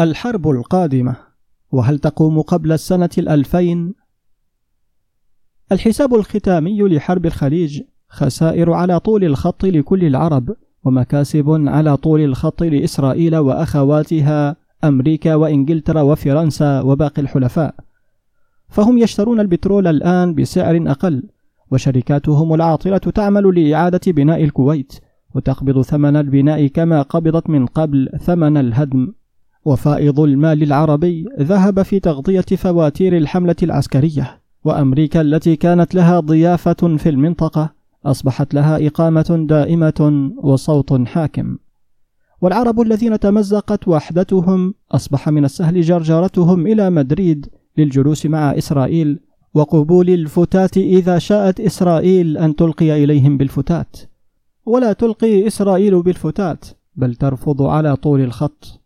الحرب القادمة وهل تقوم قبل السنة الألفين؟ الحساب الختامي لحرب الخليج خسائر على طول الخط لكل العرب ومكاسب على طول الخط لإسرائيل وأخواتها أمريكا وإنجلترا وفرنسا وباقي الحلفاء فهم يشترون البترول الآن بسعر أقل وشركاتهم العاطلة تعمل لإعادة بناء الكويت وتقبض ثمن البناء كما قبضت من قبل ثمن الهدم وفائض المال العربي ذهب في تغطية فواتير الحملة العسكرية وأمريكا التي كانت لها ضيافة في المنطقة أصبحت لها إقامة دائمة وصوت حاكم. والعرب الذين تمزقت وحدتهم أصبح من السهل جرجرتهم إلى مدريد للجلوس مع إسرائيل وقبول الفتات إذا شاءت إسرائيل أن تلقي إليهم بالفتات. ولا تلقي إسرائيل بالفتات بل ترفض على طول الخط.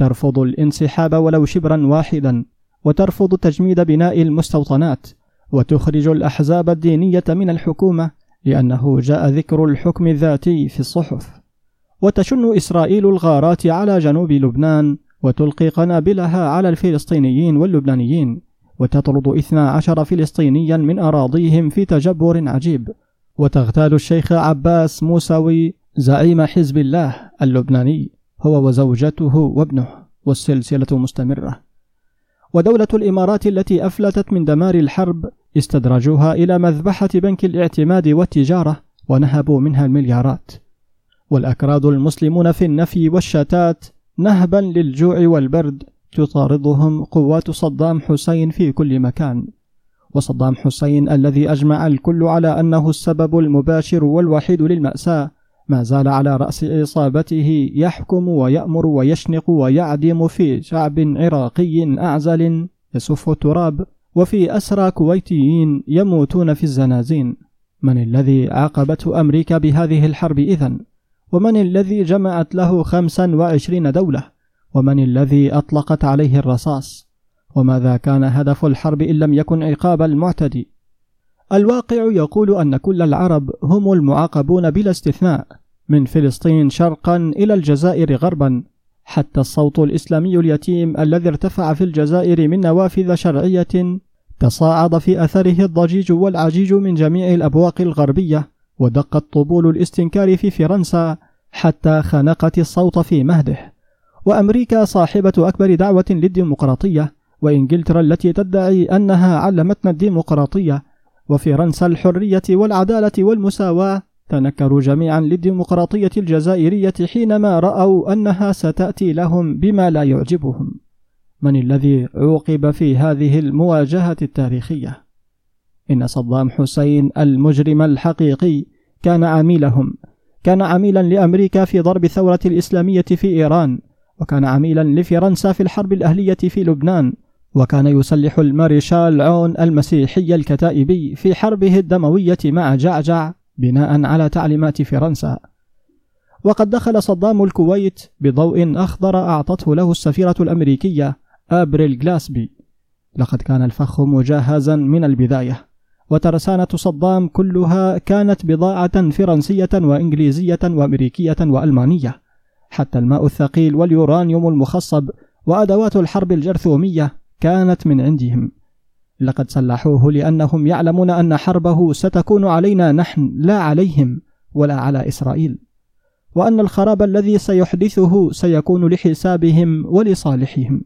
ترفض الانسحاب ولو شبرا واحدا وترفض تجميد بناء المستوطنات وتخرج الأحزاب الدينية من الحكومة لأنه جاء ذكر الحكم الذاتي في الصحف. وتشن إسرائيل الغارات على جنوب لبنان وتلقي قنابلها على الفلسطينيين واللبنانيين وتطرد 12 فلسطينيا من أراضيهم في تجبر عجيب. وتغتال الشيخ عباس موسوي زعيم حزب الله اللبناني. هو وزوجته وابنه والسلسلة مستمرة. ودولة الإمارات التي أفلتت من دمار الحرب استدرجوها إلى مذبحة بنك الاعتماد والتجارة ونهبوا منها المليارات. والأكراد المسلمون في النفي والشتات نهبا للجوع والبرد تطاردهم قوات صدام حسين في كل مكان. وصدام حسين الذي أجمع الكل على أنه السبب المباشر والوحيد للمأساة ما زال على رأس إصابته يحكم ويأمر ويشنق ويعدم في شعب عراقي أعزل يسف التراب وفي أسرى كويتيين يموتون في الزنازين من الذي عاقبته أمريكا بهذه الحرب إذن؟ ومن الذي جمعت له خمسا وعشرين دولة؟ ومن الذي أطلقت عليه الرصاص؟ وماذا كان هدف الحرب إن لم يكن عقاب المعتدي؟ الواقع يقول أن كل العرب هم المعاقبون بلا استثناء من فلسطين شرقا إلى الجزائر غربا. حتى الصوت الإسلامي اليتيم الذي ارتفع في الجزائر من نوافذ شرعية تصاعد في أثره الضجيج والعجيج من جميع الأبواق الغربية ودقت طبول الاستنكار في فرنسا حتى خنقت الصوت في مهده. وأمريكا صاحبة أكبر دعوة للديمقراطية وإنجلترا التي تدعي أنها علمتنا الديمقراطية وفرنسا الحرية والعدالة والمساواة. تنكروا جميعا للديمقراطية الجزائرية حينما رأوا أنها ستأتي لهم بما لا يعجبهم. من الذي عوقب في هذه المواجهة التاريخية؟ إن صدام حسين المجرم الحقيقي كان عميلهم. كان عميلا لأمريكا في ضرب الثورة الإسلامية في إيران وكان عميلا لفرنسا في الحرب الأهلية في لبنان. وكان يسلح المارشال عون المسيحي الكتائبي في حربه الدموية مع جعجع بناء على تعليمات فرنسا. وقد دخل صدام الكويت بضوء أخضر أعطته له السفيرة الأمريكية أبريل جلاسبي لقد كان الفخ مجهزا من البداية. وترسانة صدام كلها كانت بضاعة فرنسية وإنجليزية وأمريكية وألمانية. حتى الماء الثقيل واليورانيوم المخصب وأدوات الحرب الجرثومية كانت من عندهم. لقد سلحوه لأنهم يعلمون أن حربه ستكون علينا نحن لا عليهم ولا على إسرائيل. وأن الخراب الذي سيحدثه سيكون لحسابهم ولصالحهم.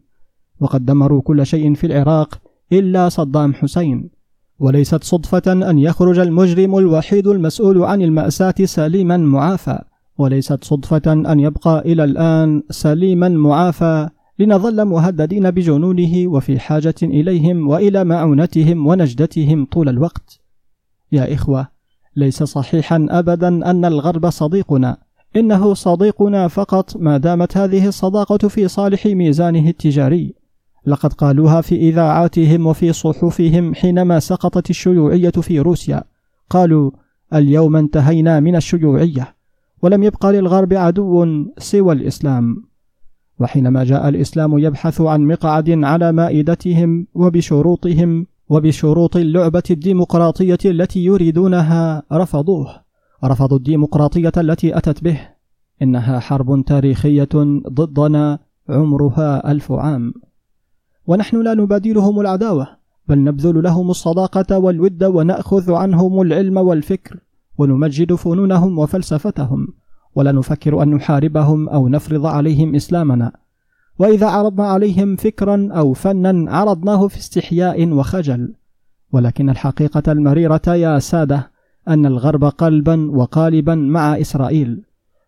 وقد دمروا كل شيء في العراق إلا صدام حسين. وليست صدفة أن يخرج المجرم الوحيد المسؤول عن المأساة سليما معافى. وليست صدفة أن يبقى إلى الآن سليما معافى لنظل مهددين بجنونه وفي حاجة إليهم وإلى معونتهم ونجدتهم طول الوقت. يا إخوة، ليس صحيحا أبدا أن الغرب صديقنا، إنه صديقنا فقط ما دامت هذه الصداقة في صالح ميزانه التجاري. لقد قالوها في إذاعاتهم وفي صحفهم حينما سقطت الشيوعية في روسيا. قالوا: اليوم انتهينا من الشيوعية، ولم يبقى للغرب عدو سوى الإسلام. وحينما جاء الإسلام يبحث عن مقعد على مائدتهم وبشروطهم وبشروط اللعبة الديمقراطية التي يريدونها رفضوه. رفضوا الديمقراطية التي أتت به. إنها حرب تاريخية ضدنا عمرها ألف عام. ونحن لا نبادلهم العداوة بل نبذل لهم الصداقة والود ونأخذ عنهم العلم والفكر ونمجد فنونهم وفلسفتهم. ولا نفكر أن نحاربهم أو نفرض عليهم إسلامنا. وإذا عرضنا عليهم فكرا أو فنا عرضناه في استحياء وخجل. ولكن الحقيقة المريرة يا سادة أن الغرب قلبا وقالبا مع إسرائيل.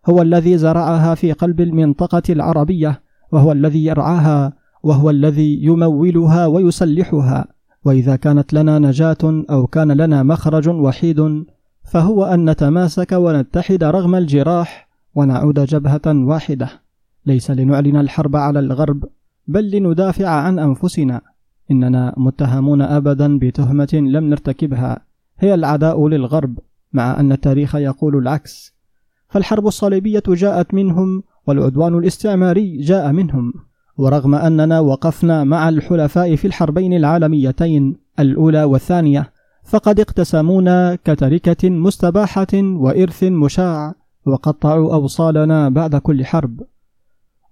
هو الذي زرعها في قلب المنطقة العربية وهو الذي يرعاها وهو الذي يمولها ويسلحها. وإذا كانت لنا نجاة أو كان لنا مخرج وحيد فهو أن نتماسك ونتحد رغم الجراح ونعود جبهة واحدة. ليس لنعلن الحرب على الغرب بل لندافع عن أنفسنا. إننا متهمون أبدا بتهمة لم نرتكبها. هي العداء للغرب مع أن التاريخ يقول العكس. فالحرب الصليبية جاءت منهم والعدوان الاستعماري جاء منهم. ورغم أننا وقفنا مع الحلفاء في الحربين العالميتين الأولى والثانية فقد اقتسمونا كتركة مستباحة وإرث مشاع وقطعوا أوصالنا بعد كل حرب.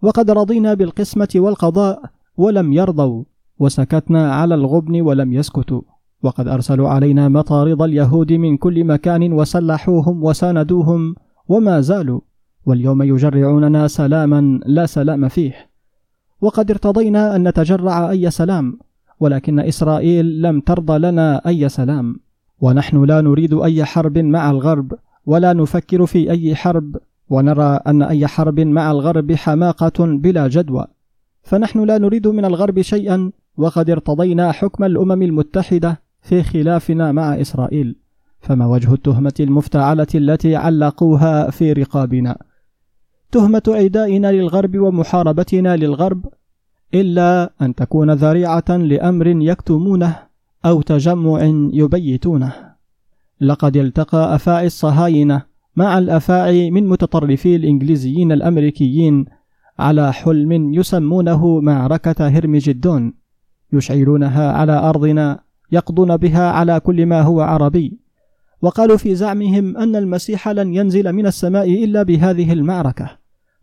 وقد رضينا بالقسمة والقضاء ولم يرضوا وسكتنا على الغبن ولم يسكتوا. وقد أرسلوا علينا مطارد اليهود من كل مكان وسلحوهم وساندوهم وما زالوا واليوم يجرعوننا سلاما لا سلام فيه. وقد ارتضينا أن نتجرع أي سلام ولكن إسرائيل لم ترضى لنا أي سلام. ونحن لا نريد أي حرب مع الغرب ولا نفكر في أي حرب ونرى أن أي حرب مع الغرب حماقة بلا جدوى. فنحن لا نريد من الغرب شيئا وقد ارتضينا حكم الأمم المتحدة في خلافنا مع إسرائيل. فما وجه التهمة المفتعلة التي علقوها في رقابنا؟ تهمة عدائنا للغرب ومحاربتنا للغرب إلا أن تكون ذريعة لأمر يكتمونه أو تجمع يبيتونه. لقد التقى أفاعي الصهاينة مع الأفاعي من متطرفي الإنجليزيين الأمريكيين على حلم يسمونه معركة هرمجدون يشعلونها على أرضنا يقضون بها على كل ما هو عربي. وقالوا في زعمهم أن المسيح لن ينزل من السماء إلا بهذه المعركة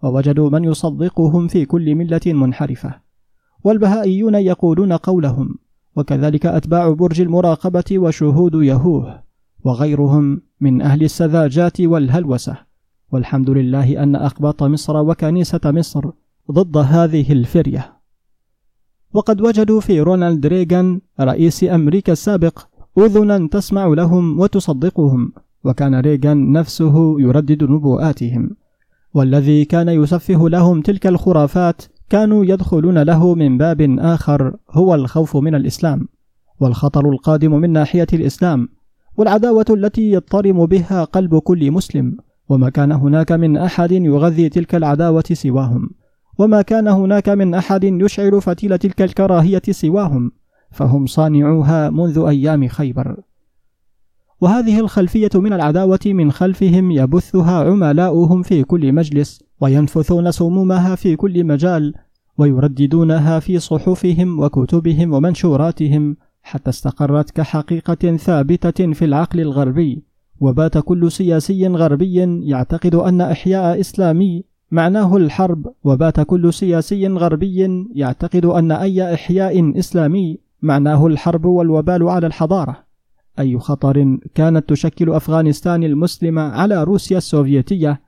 ووجدوا من يصدقهم في كل ملة منحرفة. والبهائيون يقولون قولهم وكذلك أتباع برج المراقبة وشهود يهوه وغيرهم من أهل السذاجات والهلوسة. والحمد لله أن أقباط مصر وكنيسة مصر ضد هذه الفرية. وقد وجدوا في رونالد ريغان رئيس أمريكا السابق أذنا تسمع لهم وتصدقهم وكان ريغان نفسه يردد نبوءاتهم. والذي كان يسفه لهم تلك الخرافات كانوا يدخلون له من باب آخر هو الخوف من الإسلام والخطر القادم من ناحية الإسلام والعداوة التي يضطرم بها قلب كل مسلم وما كان هناك من أحد يغذي تلك العداوة سواهم وما كان هناك من أحد يشعل فتيل تلك الكراهية سواهم فهم صانعوها منذ أيام خيبر. وهذه الخلفية من العداوة من خلفهم يبثها عملاؤهم في كل مجلس وينفثون سمومها في كل مجال ويرددونها في صحفهم وكتبهم ومنشوراتهم حتى استقرت كحقيقة ثابتة في العقل الغربي. وبات كل سياسي غربي يعتقد أن إحياء إسلامي معناه الحرب. وبات كل سياسي غربي يعتقد أن أي إحياء إسلامي معناه الحرب والوبال على الحضارة. أي خطر كانت تشكل أفغانستان المسلمة على روسيا السوفيتية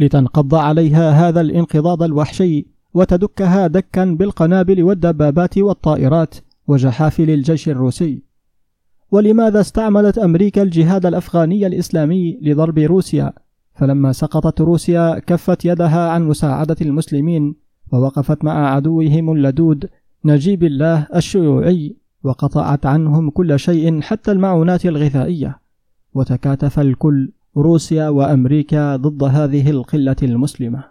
لتنقض عليها هذا الانقضاض الوحشي وتدكها دكا بالقنابل والدبابات والطائرات وجحافل الجيش الروسي. ولماذا استعملت أمريكا الجهاد الأفغاني الإسلامي لضرب روسيا؟ فلما سقطت روسيا كفت يدها عن مساعدة المسلمين ووقفت مع عدوهم اللدود نجيب الله الشيوعي. وقطعت عنهم كل شيء حتى المعونات الغذائية. وتكاتف الكل روسيا وأمريكا ضد هذه القلة المسلمة.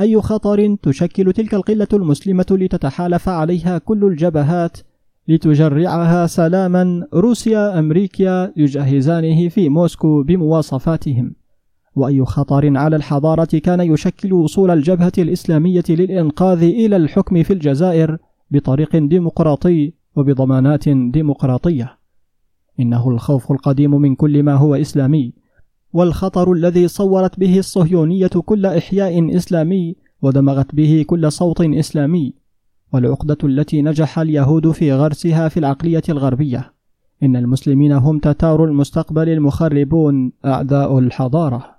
أي خطر تشكل تلك القلة المسلمة لتتحالف عليها كل الجبهات لتجرعها سلاما روسيا أمريكا يجهزانه في موسكو بمواصفاتهم. وأي خطر على الحضارة كان يشكل وصول الجبهة الإسلامية للإنقاذ إلى الحكم في الجزائر بطريق ديمقراطي وبضمانات ديمقراطية. إنه الخوف القديم من كل ما هو إسلامي والخطر الذي صورت به الصهيونية كل إحياء إسلامي ودمغت به كل صوت إسلامي والعقدة التي نجح اليهود في غرسها في العقلية الغربية. إن المسلمين هم تتار المستقبل المخربون أعداء الحضارة.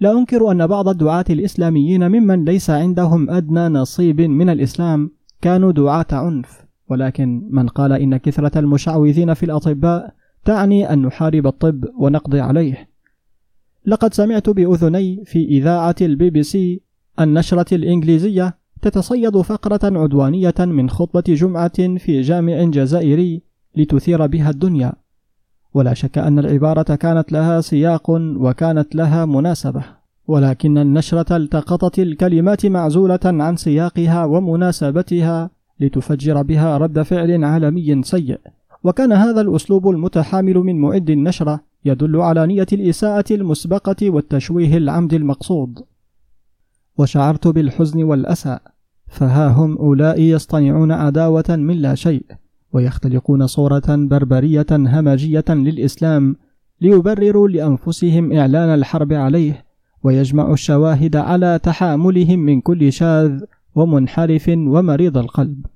لا أنكر أن بعض الدعاة الإسلاميين ممن ليس عندهم أدنى نصيب من الإسلام كانوا دعاة عنف. ولكن من قال إن كثرة المشعوذين في الأطباء تعني أن نحارب الطب ونقضي عليه. لقد سمعت بأذني في إذاعة البي بي سي النشرة الإنجليزية تتصيد فقرة عدوانية من خطبة جمعة في جامع جزائري لتثير بها الدنيا. ولا شك أن العبارة كانت لها سياق وكانت لها مناسبة. ولكن النشرة التقطت الكلمات معزولة عن سياقها ومناسبتها لتفجر بها رد فعل عالمي سيء. وكان هذا الأسلوب المتحامل من معد النشرة يدل على نية الإساءة المسبقة والتشويه العمد المقصود. وشعرت بالحزن والأسى فها هم أولئك يصطنعون عداوة من لا شيء ويختلقون صورة بربرية همجية للإسلام ليبرروا لأنفسهم إعلان الحرب عليه ويجمعوا الشواهد على تحاملهم من كل شاذ ومنحرف ومريض القلب.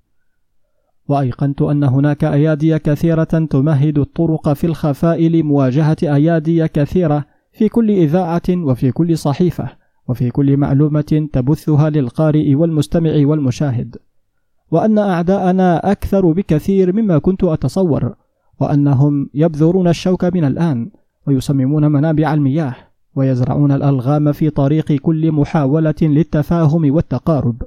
وأيقنت أن هناك أيادي كثيرة تمهد الطرق في الخفاء لمواجهة أيادي كثيرة في كل إذاعة وفي كل صحيفة وفي كل معلومة تبثها للقارئ والمستمع والمشاهد. وأن أعداءنا أكثر بكثير مما كنت أتصور وأنهم يبذرون الشوك من الآن ويصممون منابع المياه ويزرعون الألغام في طريق كل محاولة للتفاهم والتقارب.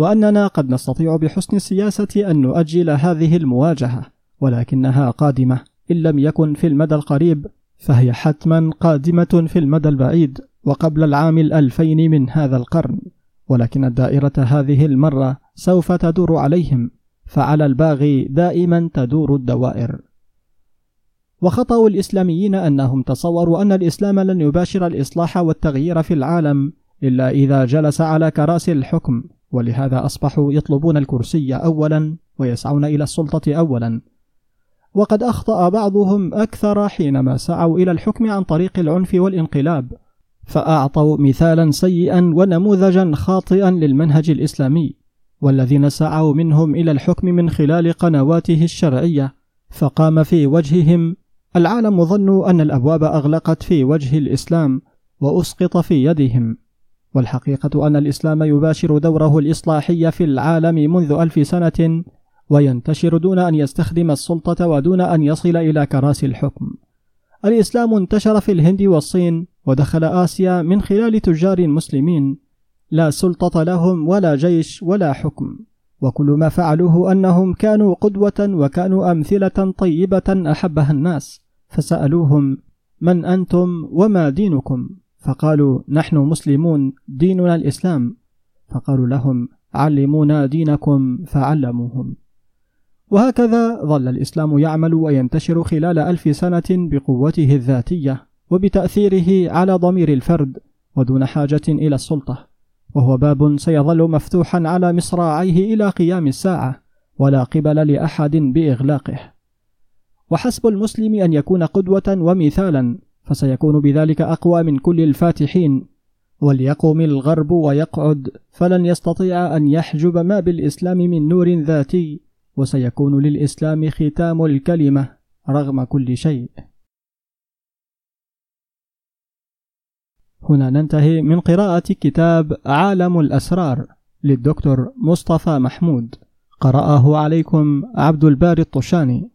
وأننا قد نستطيع بحسن السياسة أن نؤجل هذه المواجهة ولكنها قادمة. إن لم يكن في المدى القريب فهي حتما قادمة في المدى البعيد وقبل العام الألفين من هذا القرن. ولكن الدائرة هذه المرة سوف تدور عليهم فعلى الباغي دائما تدور الدوائر. وخطأ الإسلاميين أنهم تصوروا أن الإسلام لن يباشر الإصلاح والتغيير في العالم إلا إذا جلس على كراسي الحكم. ولهذا أصبحوا يطلبون الكرسي أولا ويسعون إلى السلطة أولا. وقد أخطأ بعضهم أكثر حينما سعوا إلى الحكم عن طريق العنف والانقلاب فأعطوا مثالا سيئا ونموذجا خاطئا للمنهج الإسلامي والذين سعوا منهم إلى الحكم من خلال قنواته الشرعية فقام في وجههم العالم ظنوا أن الأبواب أغلقت في وجه الإسلام وأسقط في يدهم. والحقيقة أن الإسلام يباشر دوره الإصلاحي في العالم منذ ألف سنة وينتشر دون أن يستخدم السلطة ودون أن يصل إلى كراسي الحكم. الإسلام انتشر في الهند والصين ودخل آسيا من خلال تجار مسلمين. لا سلطة لهم ولا جيش ولا حكم. وكل ما فعلوه أنهم كانوا قدوة وكانوا أمثلة طيبة أحبها الناس. فسألوهم من أنتم وما دينكم؟ فقالوا نحن مسلمون ديننا الإسلام. فقالوا لهم علمونا دينكم فعلموهم. وهكذا ظل الإسلام يعمل وينتشر خلال ألف سنة بقوته الذاتية وبتأثيره على ضمير الفرد ودون حاجة إلى السلطة. وهو باب سيظل مفتوحا على مصراعيه إلى قيام الساعة ولا قبل لأحد بإغلاقه. وحسب المسلم أن يكون قدوة ومثالا فسيكون بذلك أقوى من كل الفاتحين وليقم الغرب ويقعد فلن يستطيع أن يحجب ما بالإسلام من نور ذاتي وسيكون للإسلام ختام الكلمة رغم كل شيء. هنا ننتهي من قراءة كتاب عالم الأسرار للدكتور مصطفى محمود. قرأه عليكم عبد الباري الطشاني.